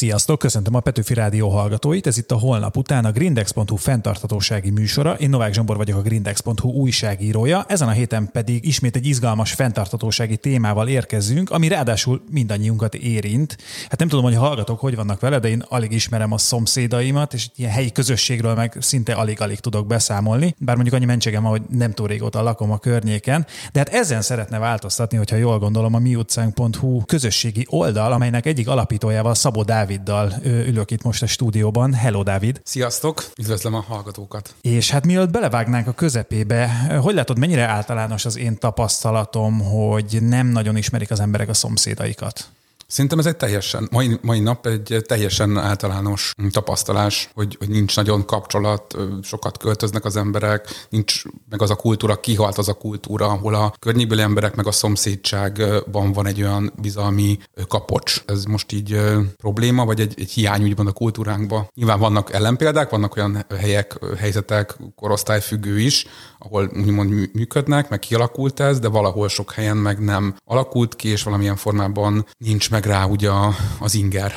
Sziasztok, köszöntöm a Petőfi Rádió hallgatóit, ez itt a holnap után a Grindex.hu fenntarthatósági műsora. Én Novák Zsombor vagyok a Grindex.hu újságírója, ezen a héten pedig ismét egy izgalmas fenntarthatósági témával érkezünk, ami ráadásul mindannyiunkat érint. Hát nem tudom, hogy a hallgatók hogy vannak vele, de én alig ismerem a szomszédaimat, és ilyen helyi közösségről meg szinte alig-alig tudok beszámolni, bár mondjuk annyi mentségem hogy nem túl régóta lakom a környéken, de hát ezen szeretne változtatni, hogyha jól gondolom, a miutcánk.hu közösségi oldal, amelynek egyik alapítójával Szabó Dáviddal ülök itt most a stúdióban. Hello, Dávid! Sziasztok! Üdvözlöm a hallgatókat! És hát mielőtt belevágnánk a közepébe, hogy látod, mennyire általános az én tapasztalatom, hogy nem nagyon ismerik az emberek a szomszédaikat? Szerintem ez egy teljesen, mai, mai nap egy teljesen általános tapasztalás, hogy, hogy nincs nagyon kapcsolat, sokat költöznek az emberek, nincs meg az a kultúra, kihalt az a kultúra, ahol a környékbeli emberek meg a szomszédságban van egy olyan bizalmi kapocs. Ez most így probléma, vagy egy, egy hiány úgymond a kultúránkban. Nyilván vannak ellenpéldák, vannak olyan helyek, helyzetek, korosztályfüggő is, ahol úgymond működnek, meg kialakult ez, de valahol sok helyen meg nem alakult ki, és valamilyen formában nincs meg rá ugye az inger.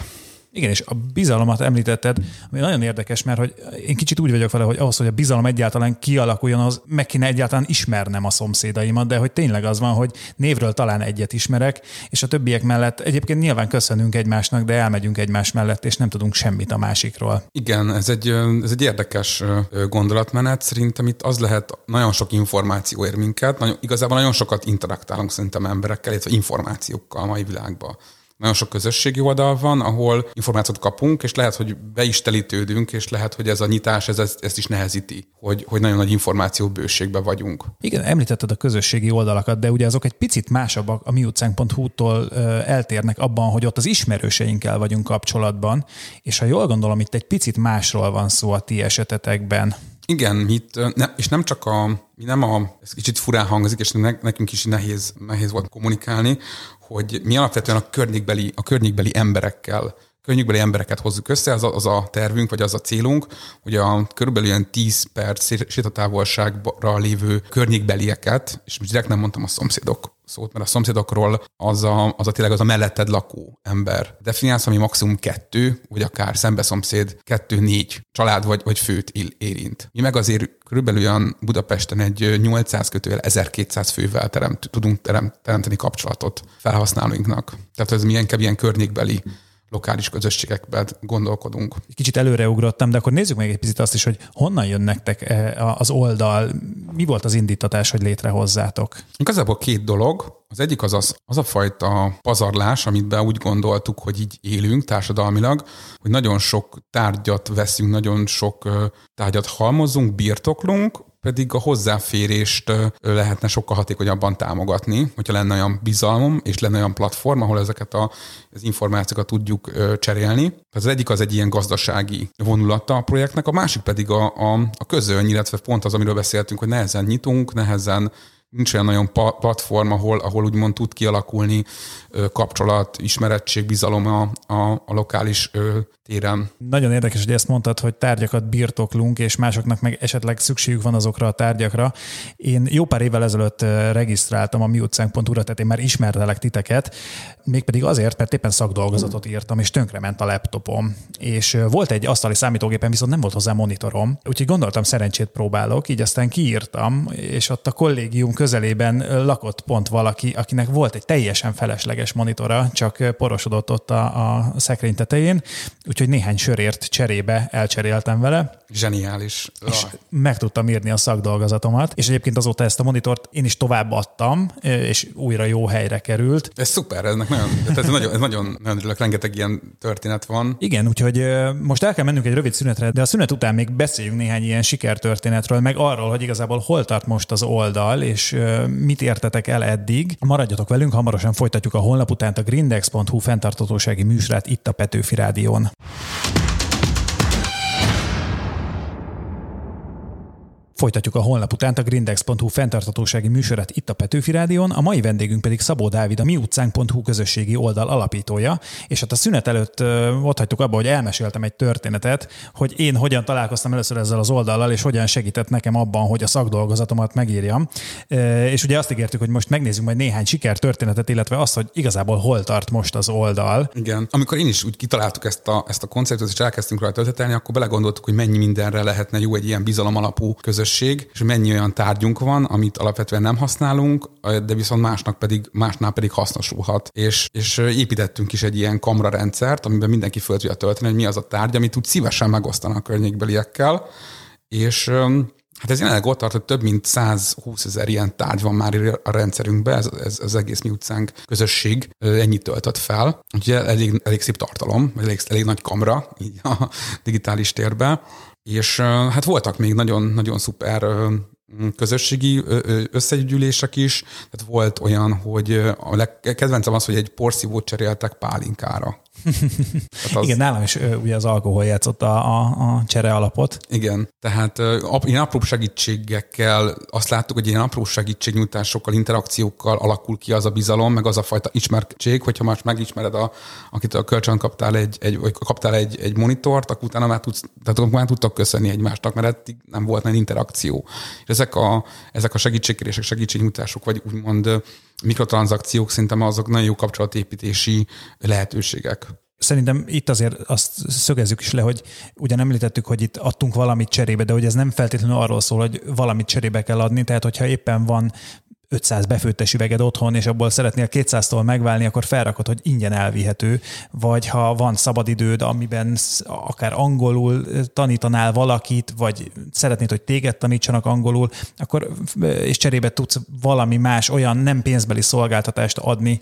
Igen, és a bizalomat említetted, ami nagyon érdekes, mert hogy én kicsit úgy vagyok vele, hogy ahhoz, hogy a bizalom egyáltalán kialakuljon, az meg kéne egyáltalán ismernem a szomszédaimat, de hogy tényleg az van, hogy névről talán egyet ismerek, és a többiek mellett egyébként nyilván köszönünk egymásnak, de elmegyünk egymás mellett, és nem tudunk semmit a másikról. Igen, ez egy, ez egy érdekes gondolatmenet. Szerintem itt az lehet, nagyon sok információ ér minket, nagyon, igazából nagyon sokat interaktálunk szerintem emberekkel, illetve információkkal a mai világban nagyon sok közösségi oldal van, ahol információt kapunk, és lehet, hogy be is telítődünk, és lehet, hogy ez a nyitás ez, ez, ezt is nehezíti, hogy, hogy nagyon nagy információ bőségbe vagyunk. Igen, említetted a közösségi oldalakat, de ugye azok egy picit másabbak a miutcánk.hu-tól eltérnek abban, hogy ott az ismerőseinkkel vagyunk kapcsolatban, és ha jól gondolom, itt egy picit másról van szó a ti esetetekben. Igen, itt, ne, és nem csak a, mi nem a, ez kicsit furán hangzik, és ne, nekünk is nehéz, nehéz volt kommunikálni, hogy mi alapvetően a környékbeli, a környékbeli emberekkel környékbeli embereket hozzuk össze, az a, az a tervünk, vagy az a célunk, hogy a körülbelül ilyen 10 perc sétatávolságra lévő környékbelieket, és most direkt nem mondtam a szomszédok szót, mert a szomszédokról az a, az a tényleg az a melletted lakó ember. Definiálsz, ami maximum kettő, vagy akár szembeszomszéd kettő-négy család vagy, vagy főt érint. Mi meg azért körülbelül olyan Budapesten egy 800 kötővel 1200 fővel teremt, tudunk teremt, teremteni kapcsolatot felhasználóinknak. Tehát ez milyen ilyen környékbeli lokális közösségekben gondolkodunk. Kicsit előreugrottam, de akkor nézzük meg egy picit azt is, hogy honnan jön nektek eh, az oldal, mi volt az indítatás, hogy létrehozzátok? Igazából két dolog. Az egyik az, az az a fajta pazarlás, amit be úgy gondoltuk, hogy így élünk társadalmilag, hogy nagyon sok tárgyat veszünk, nagyon sok tárgyat halmozunk, birtoklunk, pedig a hozzáférést lehetne sokkal hatékonyabban támogatni, hogyha lenne olyan bizalmom, és lenne olyan platform, ahol ezeket a, az információkat tudjuk cserélni. Tehát az egyik az egy ilyen gazdasági vonulata a projektnek, a másik pedig a, a, a közöny, illetve pont az, amiről beszéltünk, hogy nehezen nyitunk, nehezen nincs olyan nagyon platform, ahol, ahol úgymond tud kialakulni kapcsolat, ismerettség, bizalom a, a, a lokális téren. Nagyon érdekes, hogy ezt mondtad, hogy tárgyakat birtoklunk, és másoknak meg esetleg szükségük van azokra a tárgyakra. Én jó pár évvel ezelőtt regisztráltam a miutcánk.hu-ra, tehát én már ismertelek titeket, mégpedig azért, mert éppen szakdolgozatot írtam, és tönkrement a laptopom. És volt egy asztali számítógépen, viszont nem volt hozzá monitorom, úgyhogy gondoltam, szerencsét próbálok, így aztán kiírtam, és ott a kollégium közelében lakott pont valaki, akinek volt egy teljesen felesleges monitora, csak porosodott ott a, a szekrény tetején, úgyhogy néhány sörért cserébe elcseréltem vele. Zseniális. És meg tudtam írni a szakdolgozatomat, és egyébként azóta ezt a monitort én is továbbadtam, és újra jó helyre került. Ez szuper, ez nagyon, ez nagyon, ez nagyon, nagyon örülök, rengeteg ilyen történet van. Igen, úgyhogy most el kell mennünk egy rövid szünetre, de a szünet után még beszéljünk néhány ilyen sikertörténetről, meg arról, hogy igazából hol tart most az oldal, és mit értetek el eddig. Maradjatok velünk, hamarosan folytatjuk a holnap után a grindex.hu fenntartatósági műsorát itt a Petőfi Rádión. Folytatjuk a holnap után a grindex.hu fenntartatósági műsorát itt a Petőfi Rádión, a mai vendégünk pedig Szabó Dávid, a miutcánk.hu közösségi oldal alapítója, és hát a szünet előtt ott hagytuk abba, hogy elmeséltem egy történetet, hogy én hogyan találkoztam először ezzel az oldallal, és hogyan segített nekem abban, hogy a szakdolgozatomat megírjam. És ugye azt ígértük, hogy most megnézzük majd néhány sikertörténetet, illetve azt, hogy igazából hol tart most az oldal. Igen. Amikor én is úgy kitaláltuk ezt a, ezt a konceptet, és elkezdtünk rajta ötletelni, akkor belegondoltuk, hogy mennyi mindenre lehetne jó egy ilyen bizalom alapú közösség, és mennyi olyan tárgyunk van, amit alapvetően nem használunk, de viszont másnak pedig, másnál pedig hasznosulhat. És, és építettünk is egy ilyen kamrarendszert, amiben mindenki föl tudja tölteni, hogy mi az a tárgy, amit úgy szívesen megosztanak a környékbeliekkel, és Hát ez jelenleg ott tart, hogy több mint 120 ezer ilyen tárgy van már a rendszerünkben, ez, ez az egész mi utcánk közösség ennyit töltött fel. Úgyhogy elég, elég szép tartalom, elég, elég nagy kamra így a digitális térben. És hát voltak még nagyon-nagyon szuper közösségi összegyűlések is, tehát volt olyan, hogy a legkedvencem az, hogy egy porszívót cseréltek pálinkára. Az... Igen, nálam is ugye az alkohol játszott a, a, a csere alapot. Igen, tehát ilyen apró segítségekkel azt láttuk, hogy ilyen apró segítségnyújtásokkal, interakciókkal alakul ki az a bizalom, meg az a fajta ismertség, hogyha már megismered, a, akit a kölcsön kaptál egy, egy, vagy kaptál egy, egy monitort, akkor utána már, tudsz, tehát már tudtak köszönni egymásnak, mert eddig nem volt nagy interakció. És ezek a, ezek a segítségkérések, segítségnyújtások, vagy úgymond mikrotranszakciók szerintem azok nagyon jó kapcsolatépítési lehetőségek. Szerintem itt azért azt szögezzük is le, hogy ugyan említettük, hogy itt adtunk valamit cserébe, de hogy ez nem feltétlenül arról szól, hogy valamit cserébe kell adni, tehát hogyha éppen van 500 befőttes üveged otthon, és abból szeretnél 200-tól megválni, akkor felrakod, hogy ingyen elvihető, vagy ha van szabadidőd, amiben akár angolul tanítanál valakit, vagy szeretnéd, hogy téged tanítsanak angolul, akkor és cserébe tudsz valami más olyan nem pénzbeli szolgáltatást adni,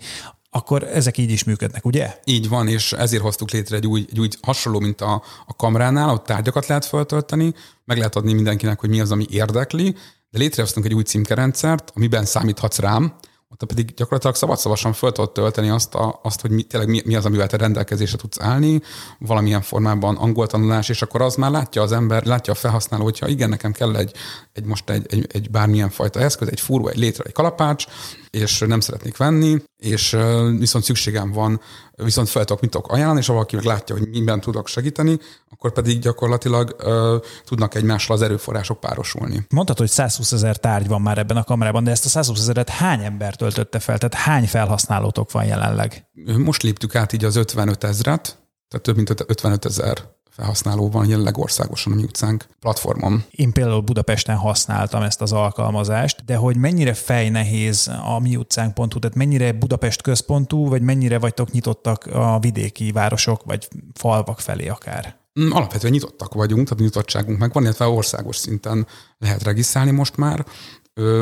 akkor ezek így is működnek, ugye? Így van, és ezért hoztuk létre egy új, egy új hasonló, mint a, a kamránál, ott tárgyakat lehet feltölteni, meg lehet adni mindenkinek, hogy mi az, ami érdekli, de létrehoztunk egy új címkerendszert, amiben számíthatsz rám, ott pedig gyakorlatilag szabadszavasan föl tudod tölteni azt, a, azt hogy mi, tényleg mi, mi az, amivel te rendelkezésre tudsz állni, valamilyen formában angol tanulás, és akkor az már látja az ember, látja a felhasználó, hogyha igen, nekem kell egy, egy most egy, egy, egy bármilyen fajta eszköz, egy furó, egy létre, egy kalapács, és nem szeretnék venni, és viszont szükségem van, viszont fel tudok, mit tudok ajánlani, és ha valaki meg látja, hogy minden tudok segíteni, akkor pedig gyakorlatilag uh, tudnak egymással az erőforrások párosulni. Mondtad, hogy 120 ezer tárgy van már ebben a kamerában, de ezt a 120 ezeret hány ember töltötte fel? Tehát hány felhasználótok van jelenleg? Most léptük át így az 55 ezret, tehát több mint 55 ezer felhasználó van jelenleg országosan a mi utcánk platformon. Én például Budapesten használtam ezt az alkalmazást, de hogy mennyire fejnehéz a mi utcánk.hu, tehát mennyire Budapest központú, vagy mennyire vagytok nyitottak a vidéki városok, vagy falvak felé akár? Mm, alapvetően nyitottak vagyunk, tehát nyitottságunk meg van, illetve országos szinten lehet regisztrálni most már.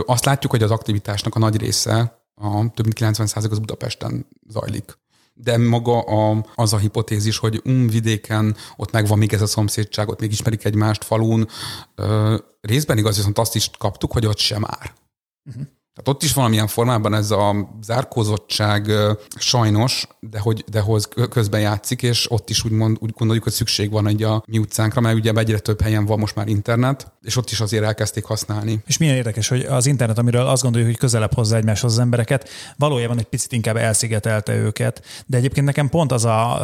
Azt látjuk, hogy az aktivitásnak a nagy része, a több mint 90% az Budapesten zajlik de maga a, az a hipotézis, hogy um, vidéken ott megvan még ez a szomszédság, ott még ismerik egymást falun, ö, részben igaz, viszont azt is kaptuk, hogy ott sem már. Uh-huh. Tehát ott is valamilyen formában ez a zárkózottság sajnos, de hogy de hoz közben játszik, és ott is úgymond úgy gondoljuk, hogy szükség van egy a mi utcánkra, mert ugye egyre több helyen van most már internet, és ott is azért elkezdték használni. És milyen érdekes, hogy az internet, amiről azt gondoljuk, hogy közelebb hozza egymáshoz az embereket, valójában egy picit inkább elszigetelte őket. De egyébként nekem pont az a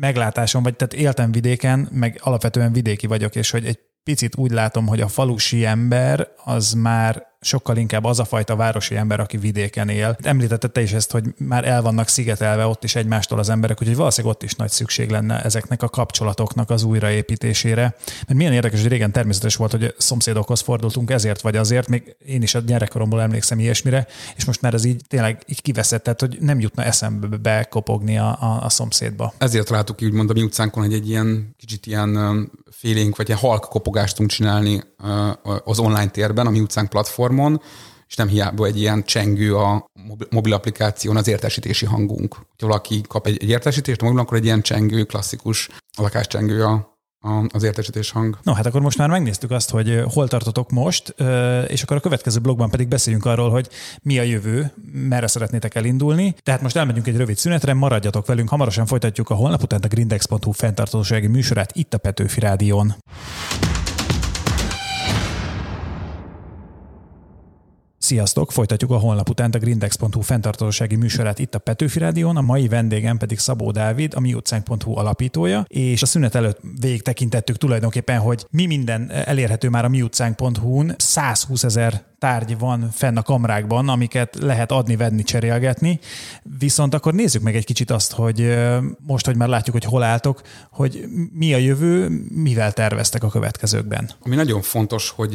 meglátásom, vagy tehát éltem vidéken, meg alapvetően vidéki vagyok, és hogy egy picit úgy látom, hogy a falusi ember az már sokkal inkább az a fajta városi ember, aki vidéken él. Említetted te is ezt, hogy már el vannak szigetelve ott is egymástól az emberek, úgyhogy valószínűleg ott is nagy szükség lenne ezeknek a kapcsolatoknak az újraépítésére. Mert milyen érdekes, hogy régen természetes volt, hogy szomszédokhoz fordultunk ezért vagy azért, még én is a gyerekkoromból emlékszem ilyesmire, és most már ez így tényleg így kiveszett, hogy nem jutna eszembe bekopogni a, a, a szomszédba. Ezért láttuk úgy mondom, mi utcánkon, hogy egy ilyen kicsit ilyen félénk, vagy ilyen halk kopogást tudunk csinálni az online térben, a mi utcánk platformon, és nem hiába egy ilyen csengő a mobil applikáción az értesítési hangunk. Ha valaki kap egy, egy értesítést a mobil, akkor egy ilyen csengő, klasszikus lakáscsengő a, az értesítés hang. No, hát akkor most már megnéztük azt, hogy hol tartotok most, és akkor a következő blogban pedig beszéljünk arról, hogy mi a jövő, merre szeretnétek elindulni. Tehát most elmegyünk egy rövid szünetre, maradjatok velünk, hamarosan folytatjuk a holnap után a grindex.hu fenntartósági műsorát itt a Petőfi Rádión. Sziasztok! Folytatjuk a honlap után a grindex.hu fenntartósági műsorát itt a Petőfi Rádión, a mai vendégem pedig Szabó Dávid, a miutcánk.hu alapítója, és a szünet előtt végig tekintettük tulajdonképpen, hogy mi minden elérhető már a miutcánk.hu-n. 120 ezer tárgy van fenn a kamrákban, amiket lehet adni, venni, cserélgetni. Viszont akkor nézzük meg egy kicsit azt, hogy most, hogy már látjuk, hogy hol álltok, hogy mi a jövő, mivel terveztek a következőkben. Ami nagyon fontos, hogy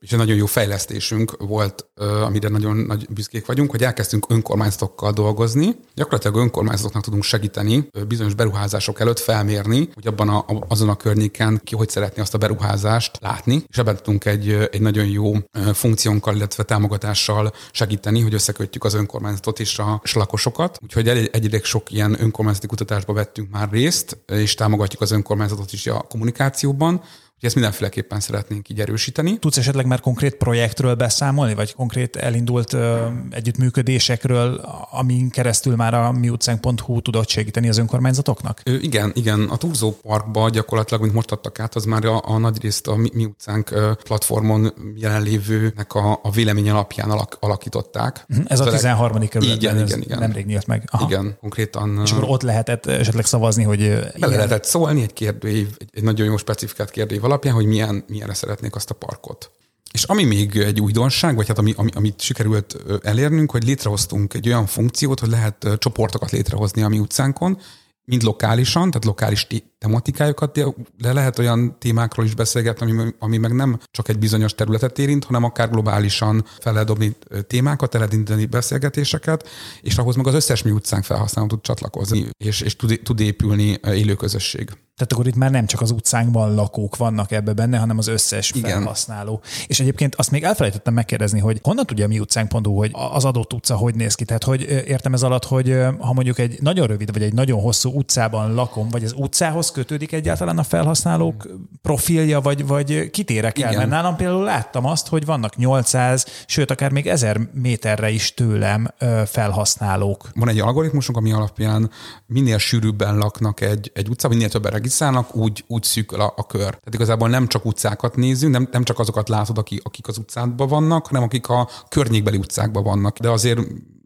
és egy nagyon jó fejlesztésünk volt, amire nagyon nagy büszkék vagyunk, hogy elkezdtünk önkormányzatokkal dolgozni. Gyakorlatilag önkormányzatoknak tudunk segíteni bizonyos beruházások előtt felmérni, hogy abban a, azon a környéken ki hogy szeretné azt a beruházást látni, és ebben tudunk egy, egy nagyon jó funkció missziónkkal, illetve támogatással segíteni, hogy összekötjük az önkormányzatot és a, lakosokat. Úgyhogy egy, sok ilyen önkormányzati kutatásba vettünk már részt, és támogatjuk az önkormányzatot is a kommunikációban. Úgyhogy ezt mindenféleképpen szeretnénk így erősíteni. Tudsz esetleg már konkrét projektről beszámolni, vagy konkrét elindult ö, együttműködésekről, amin keresztül már a miutcánk.hu tudott segíteni az önkormányzatoknak? Ö, igen, igen. A Turzó Parkba gyakorlatilag, mint most adtak át, az már a, a nagy részt a mi, mi utcánk platformon jelenlévőnek a, a vélemény alapján alak, alakították. Mhm, ez a 13. kerületben, igen, igen, igen. nemrég nyílt meg. Aha. Igen, konkrétan. És akkor ott lehetett esetleg szavazni, hogy... Bele lehetett szólni egy kérdőív, egy, egy nagyon jó specifikált kérdőív alapján, hogy milyen, milyenre szeretnék azt a parkot. És ami még egy újdonság, vagy hát ami, ami, amit sikerült elérnünk, hogy létrehoztunk egy olyan funkciót, hogy lehet csoportokat létrehozni a mi utcánkon, mind lokálisan, tehát lokális tematikájukat, de lehet olyan témákról is beszélgetni, ami, ami meg nem csak egy bizonyos területet érint, hanem akár globálisan fel lehet dobni témákat, el beszélgetéseket, és ahhoz meg az összes mi utcánk felhasználó tud csatlakozni, és, és tud, tud épülni élő közösség. Tehát akkor itt már nem csak az utcánkban lakók vannak ebbe benne, hanem az összes Igen. felhasználó. És egyébként azt még elfelejtettem megkérdezni, hogy honnan tudja mi utcánk.hu, hogy az adott utca hogy néz ki? Tehát hogy értem ez alatt, hogy ha mondjuk egy nagyon rövid vagy egy nagyon hosszú utcában lakom, vagy az utcához kötődik egyáltalán a felhasználók profilja, vagy, vagy kitérek el? Igen. Mert nálam például láttam azt, hogy vannak 800, sőt akár még 1000 méterre is tőlem felhasználók. Van egy algoritmusunk, ami alapján minél sűrűbben laknak egy, egy utca, minél többen regisztrálnak, úgy, úgy szűkül a, a kör. Tehát igazából nem csak utcákat nézünk, nem, nem csak azokat látod, akik, akik az utcádban vannak, hanem akik a környékbeli utcákban vannak. De azért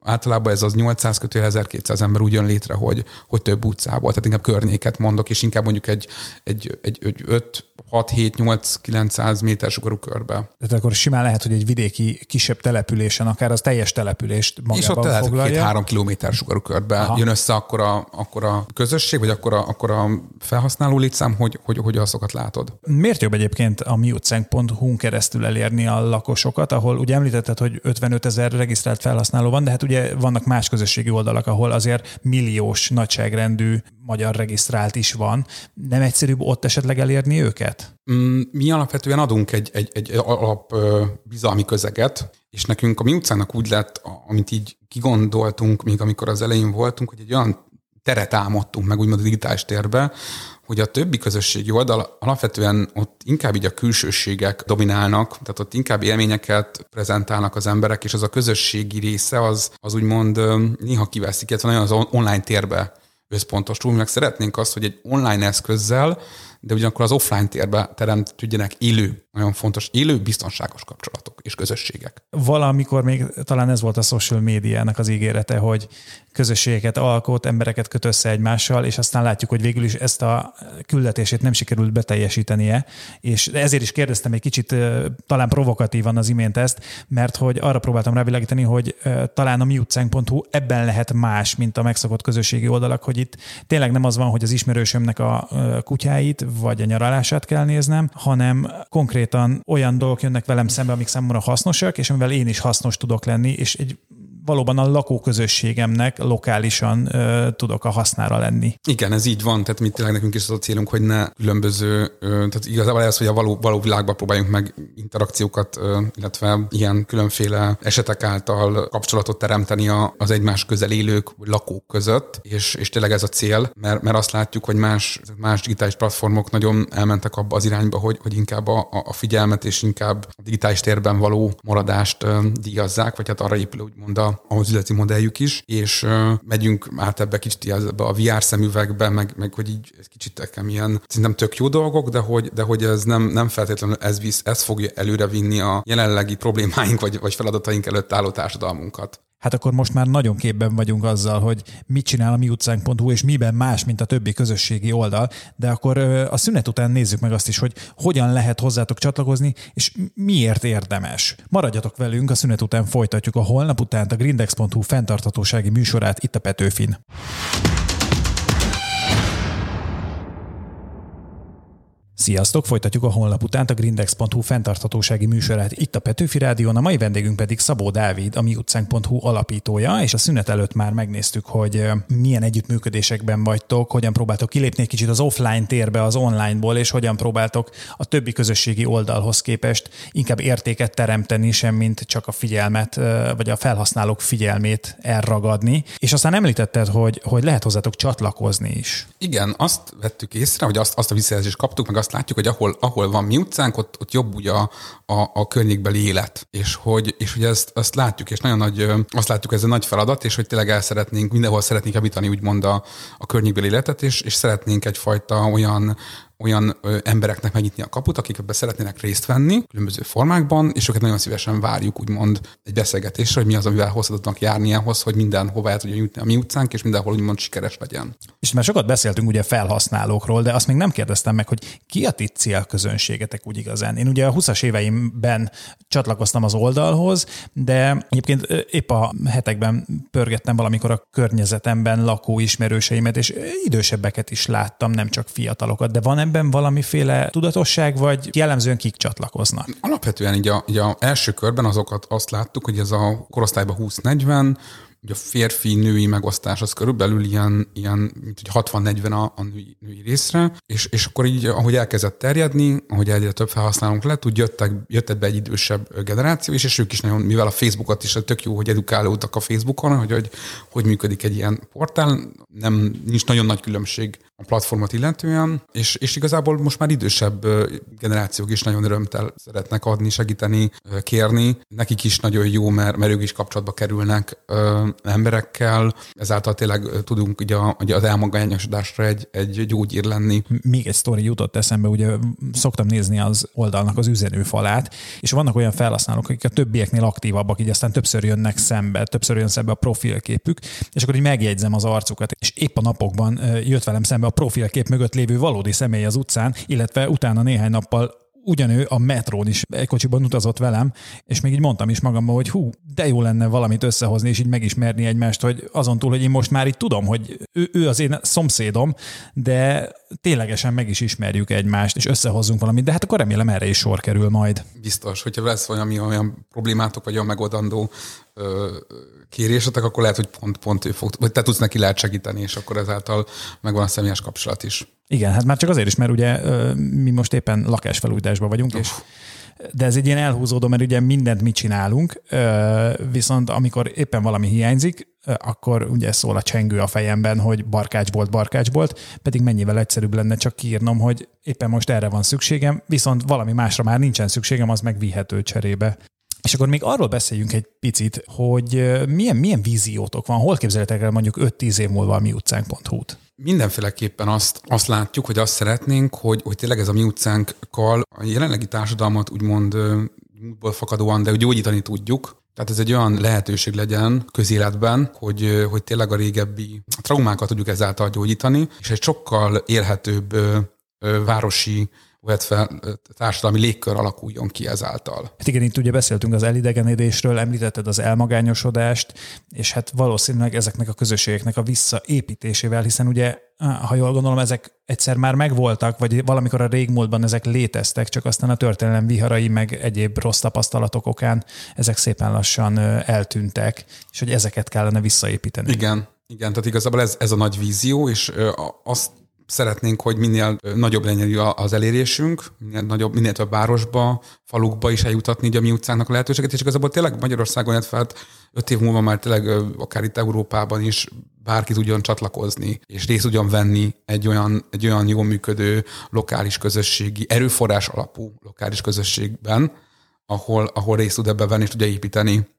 általában ez az 800 kötő 1200 ember úgy jön létre, hogy, hogy több utcából, tehát inkább környéket mondok, és inkább mondjuk egy, egy, egy, egy 5 6, 7, 8, 900 méter sugarú körbe. Tehát akkor simán lehet, hogy egy vidéki kisebb településen, akár az teljes települést magában És ott lehet, foglalja. két három kilométer sugarú körbe Aha. jön össze akkor a, akkor a közösség, vagy akkor a, akkor a felhasználó létszám, hogy, hogy, hogy azokat látod. Miért jobb egyébként a miutcánk.hu keresztül elérni a lakosokat, ahol ugye említetted, hogy 55 ezer regisztrált felhasználó van, de hát ugye vannak más közösségi oldalak, ahol azért milliós nagyságrendű magyar regisztrált is van. Nem egyszerűbb ott esetleg elérni őket? Mm, mi alapvetően adunk egy, egy, egy alap bizalmi közeget, és nekünk a mi utcának úgy lett, amit így kigondoltunk, még amikor az elején voltunk, hogy egy olyan teret álmodtunk meg úgymond a digitális térbe, hogy a többi közösségi oldal alapvetően ott inkább így a külsőségek dominálnak, tehát ott inkább élményeket prezentálnak az emberek, és az a közösségi része az, az úgymond néha kiveszik, illetve nagyon az online térbe összpontosul. Meg szeretnénk azt, hogy egy online eszközzel de ugyanakkor az offline térbe teremtődjenek élő, nagyon fontos, élő, biztonságos kapcsolatok és közösségek. Valamikor még talán ez volt a social médiának az ígérete, hogy közösségeket alkot, embereket köt össze egymással, és aztán látjuk, hogy végül is ezt a küldetését nem sikerült beteljesítenie, és ezért is kérdeztem egy kicsit talán provokatívan az imént ezt, mert hogy arra próbáltam rávilágítani, hogy talán a miutcánk.hu ebben lehet más, mint a megszokott közösségi oldalak, hogy itt tényleg nem az van, hogy az ismerősömnek a kutyáit vagy a nyaralását kell néznem, hanem konkrétan olyan dolgok jönnek velem szembe, amik számomra hasznosak, és amivel én is hasznos tudok lenni, és egy valóban a lakóközösségemnek lokálisan ö, tudok a hasznára lenni. Igen, ez így van, tehát mi tényleg nekünk is az a célunk, hogy ne különböző, ö, tehát igazából ez, hogy a való, való világban próbáljunk meg interakciókat, ö, illetve ilyen különféle esetek által kapcsolatot teremteni a, az egymás közel élők, lakók között, és, és tényleg ez a cél, mert, mert azt látjuk, hogy más, más digitális platformok nagyon elmentek abba az irányba, hogy, hogy inkább a, a figyelmet és inkább a digitális térben való maradást ö, díjazzák, vagy hát arra épül úgymond a, az üzleti modelljük is, és megyünk át ebbe kicsit ebbe a VR szemüvegbe, meg, meg hogy így kicsit nekem ilyen szerintem tök jó dolgok, de hogy, de hogy ez nem, nem feltétlenül ez, visz, ez fogja előre vinni a jelenlegi problémáink vagy, vagy feladataink előtt álló társadalmunkat hát akkor most már nagyon képben vagyunk azzal, hogy mit csinál a mi utcánk.hu, és miben más, mint a többi közösségi oldal, de akkor a szünet után nézzük meg azt is, hogy hogyan lehet hozzátok csatlakozni, és miért érdemes. Maradjatok velünk, a szünet után folytatjuk a holnap után a grindex.hu fenntarthatósági műsorát itt a Petőfin. Sziasztok! Folytatjuk a honlap után a grindex.hu fenntarthatósági műsorát itt a Petőfi Rádión. A mai vendégünk pedig Szabó Dávid, a mi utcánk.hu alapítója, és a szünet előtt már megnéztük, hogy milyen együttműködésekben vagytok, hogyan próbáltok kilépni egy kicsit az offline térbe az onlineból, és hogyan próbáltok a többi közösségi oldalhoz képest inkább értéket teremteni, sem mint csak a figyelmet, vagy a felhasználók figyelmét elragadni. És aztán említetted, hogy, hogy lehet hozzátok csatlakozni is. Igen, azt vettük észre, hogy azt, azt a visszajelzést kaptuk, meg azt látjuk, hogy ahol, ahol van mi utcánk, ott, ott jobb ugye a, a, a környékbeli élet. És hogy, és hogy ezt, azt látjuk, és nagyon nagy, azt látjuk, ez egy nagy feladat, és hogy tényleg el szeretnénk, mindenhol szeretnénk javítani úgymond a, a környékbeli életet, és, és szeretnénk egyfajta olyan olyan ö, embereknek megnyitni a kaput, akik ebbe szeretnének részt venni különböző formákban, és őket nagyon szívesen várjuk úgymond egy beszélgetésre, hogy mi az, amivel hozzá járni ahhoz, hogy mindenhova el tudjon jutni a mi utcánk, és mindenhol úgymond sikeres legyen. És már sokat beszéltünk ugye felhasználókról, de azt még nem kérdeztem meg, hogy ki a ti célközönségetek úgy igazán. Én ugye a 20-as éveimben csatlakoztam az oldalhoz, de egyébként épp a hetekben pörgettem valamikor a környezetemben lakó ismerőseimet, és idősebbeket is láttam, nem csak fiatalokat, de van ebben valamiféle tudatosság, vagy jellemzően kik csatlakoznak? Alapvetően így a, így a első körben azokat azt láttuk, hogy ez a korosztályban 20-40, Ugye a férfi-női megosztás az körülbelül ilyen, ilyen mint hogy 60-40 a, a női, női részre, és, és akkor így, ahogy elkezdett terjedni, ahogy egyre több felhasználónk lett, úgy jöttek, jöttek be egy idősebb generáció, és, és ők is nagyon, mivel a Facebookot is tök jó, hogy edukálódtak a Facebookon, hogy, hogy hogy működik egy ilyen portál, nem, nincs nagyon nagy különbség a platformot illetően, és, és igazából most már idősebb generációk is nagyon örömtel szeretnek adni, segíteni, kérni. Nekik is nagyon jó, mert, mert ők is kapcsolatba kerülnek ö, emberekkel, ezáltal tényleg tudunk ugye, ugye az elmagányosodásra egy, egy gyógyír lenni. Még egy sztori jutott eszembe, ugye szoktam nézni az oldalnak az üzenőfalát, és vannak olyan felhasználók, akik a többieknél aktívabbak, így aztán többször jönnek szembe, többször jön szembe a profilképük, és akkor így megjegyzem az arcukat, és épp a napokban jött velem szembe a profilkép mögött lévő valódi személy az utcán, illetve utána néhány nappal ugyanő a metrón is egy kocsiban utazott velem, és még így mondtam is magamban, hogy hú, de jó lenne valamit összehozni, és így megismerni egymást, hogy azon túl, hogy én most már itt tudom, hogy ő, ő az én szomszédom, de ténylegesen meg is ismerjük egymást, és összehozzunk valamit, de hát akkor remélem erre is sor kerül majd. Biztos, hogyha lesz valami olyan problémátok, vagy olyan megoldandó kérésetek, akkor lehet, hogy pont, pont ő fog, vagy te tudsz neki lehet segíteni, és akkor ezáltal megvan a személyes kapcsolat is. Igen, hát már csak azért is, mert ugye mi most éppen lakásfelújításban vagyunk, Uf. és de ez egy ilyen elhúzódó, mert ugye mindent mi csinálunk, viszont amikor éppen valami hiányzik, akkor ugye szól a csengő a fejemben, hogy barkácsbolt, barkácsbolt, pedig mennyivel egyszerűbb lenne csak kiírnom, hogy éppen most erre van szükségem, viszont valami másra már nincsen szükségem, az meg vihető cserébe. És akkor még arról beszéljünk egy picit, hogy milyen, milyen víziótok van, hol képzeletek el mondjuk 5-10 év múlva a mi utcánk.hu-t? Mindenféleképpen azt, azt látjuk, hogy azt szeretnénk, hogy, hogy tényleg ez a mi utcánkkal a jelenlegi társadalmat úgymond múltból fakadóan, de gyógyítani tudjuk. Tehát ez egy olyan lehetőség legyen közéletben, hogy, hogy tényleg a régebbi traumákat tudjuk ezáltal gyógyítani, és egy sokkal élhetőbb városi illetve társadalmi légkör alakuljon ki ezáltal. Hát igen, itt ugye beszéltünk az elidegenedésről, említetted az elmagányosodást, és hát valószínűleg ezeknek a közösségeknek a visszaépítésével, hiszen ugye, ha jól gondolom, ezek egyszer már megvoltak, vagy valamikor a régmúltban ezek léteztek, csak aztán a történelem viharai, meg egyéb rossz tapasztalatok okán ezek szépen lassan eltűntek, és hogy ezeket kellene visszaépíteni. Igen, igen, tehát igazából ez, ez a nagy vízió, és azt szeretnénk, hogy minél nagyobb legyen az elérésünk, minél, nagyobb, minél több városba, falukba is eljutatni így a mi utcának a lehetőséget, és igazából tényleg Magyarországon, illetve hát öt év múlva már tényleg akár itt Európában is bárki tudjon csatlakozni, és részt tudjon venni egy olyan, egy olyan jól működő lokális közösségi, erőforrás alapú lokális közösségben, ahol, ahol részt tud ebbe venni és tudja építeni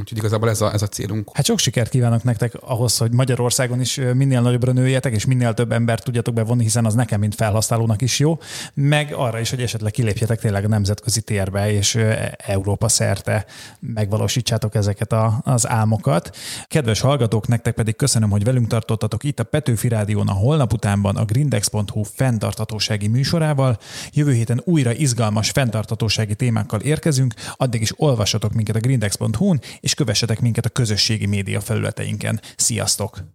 Úgyhogy igazából ez a, ez a célunk. Hát sok sikert kívánok nektek ahhoz, hogy Magyarországon is minél nagyobbra nőjetek, és minél több embert tudjatok bevonni, hiszen az nekem, mint felhasználónak is jó, meg arra is, hogy esetleg kilépjetek tényleg a nemzetközi térbe, és Európa szerte megvalósítsátok ezeket a, az álmokat. Kedves hallgatók, nektek pedig köszönöm, hogy velünk tartottatok itt a Petőfi Rádión a holnap utánban a grindex.hu fenntartatósági műsorával. Jövő héten újra izgalmas fenntartatósági témákkal érkezünk, addig is olvassatok minket a grindex.hu-n, és kövessetek minket a közösségi média felületeinken. Sziasztok!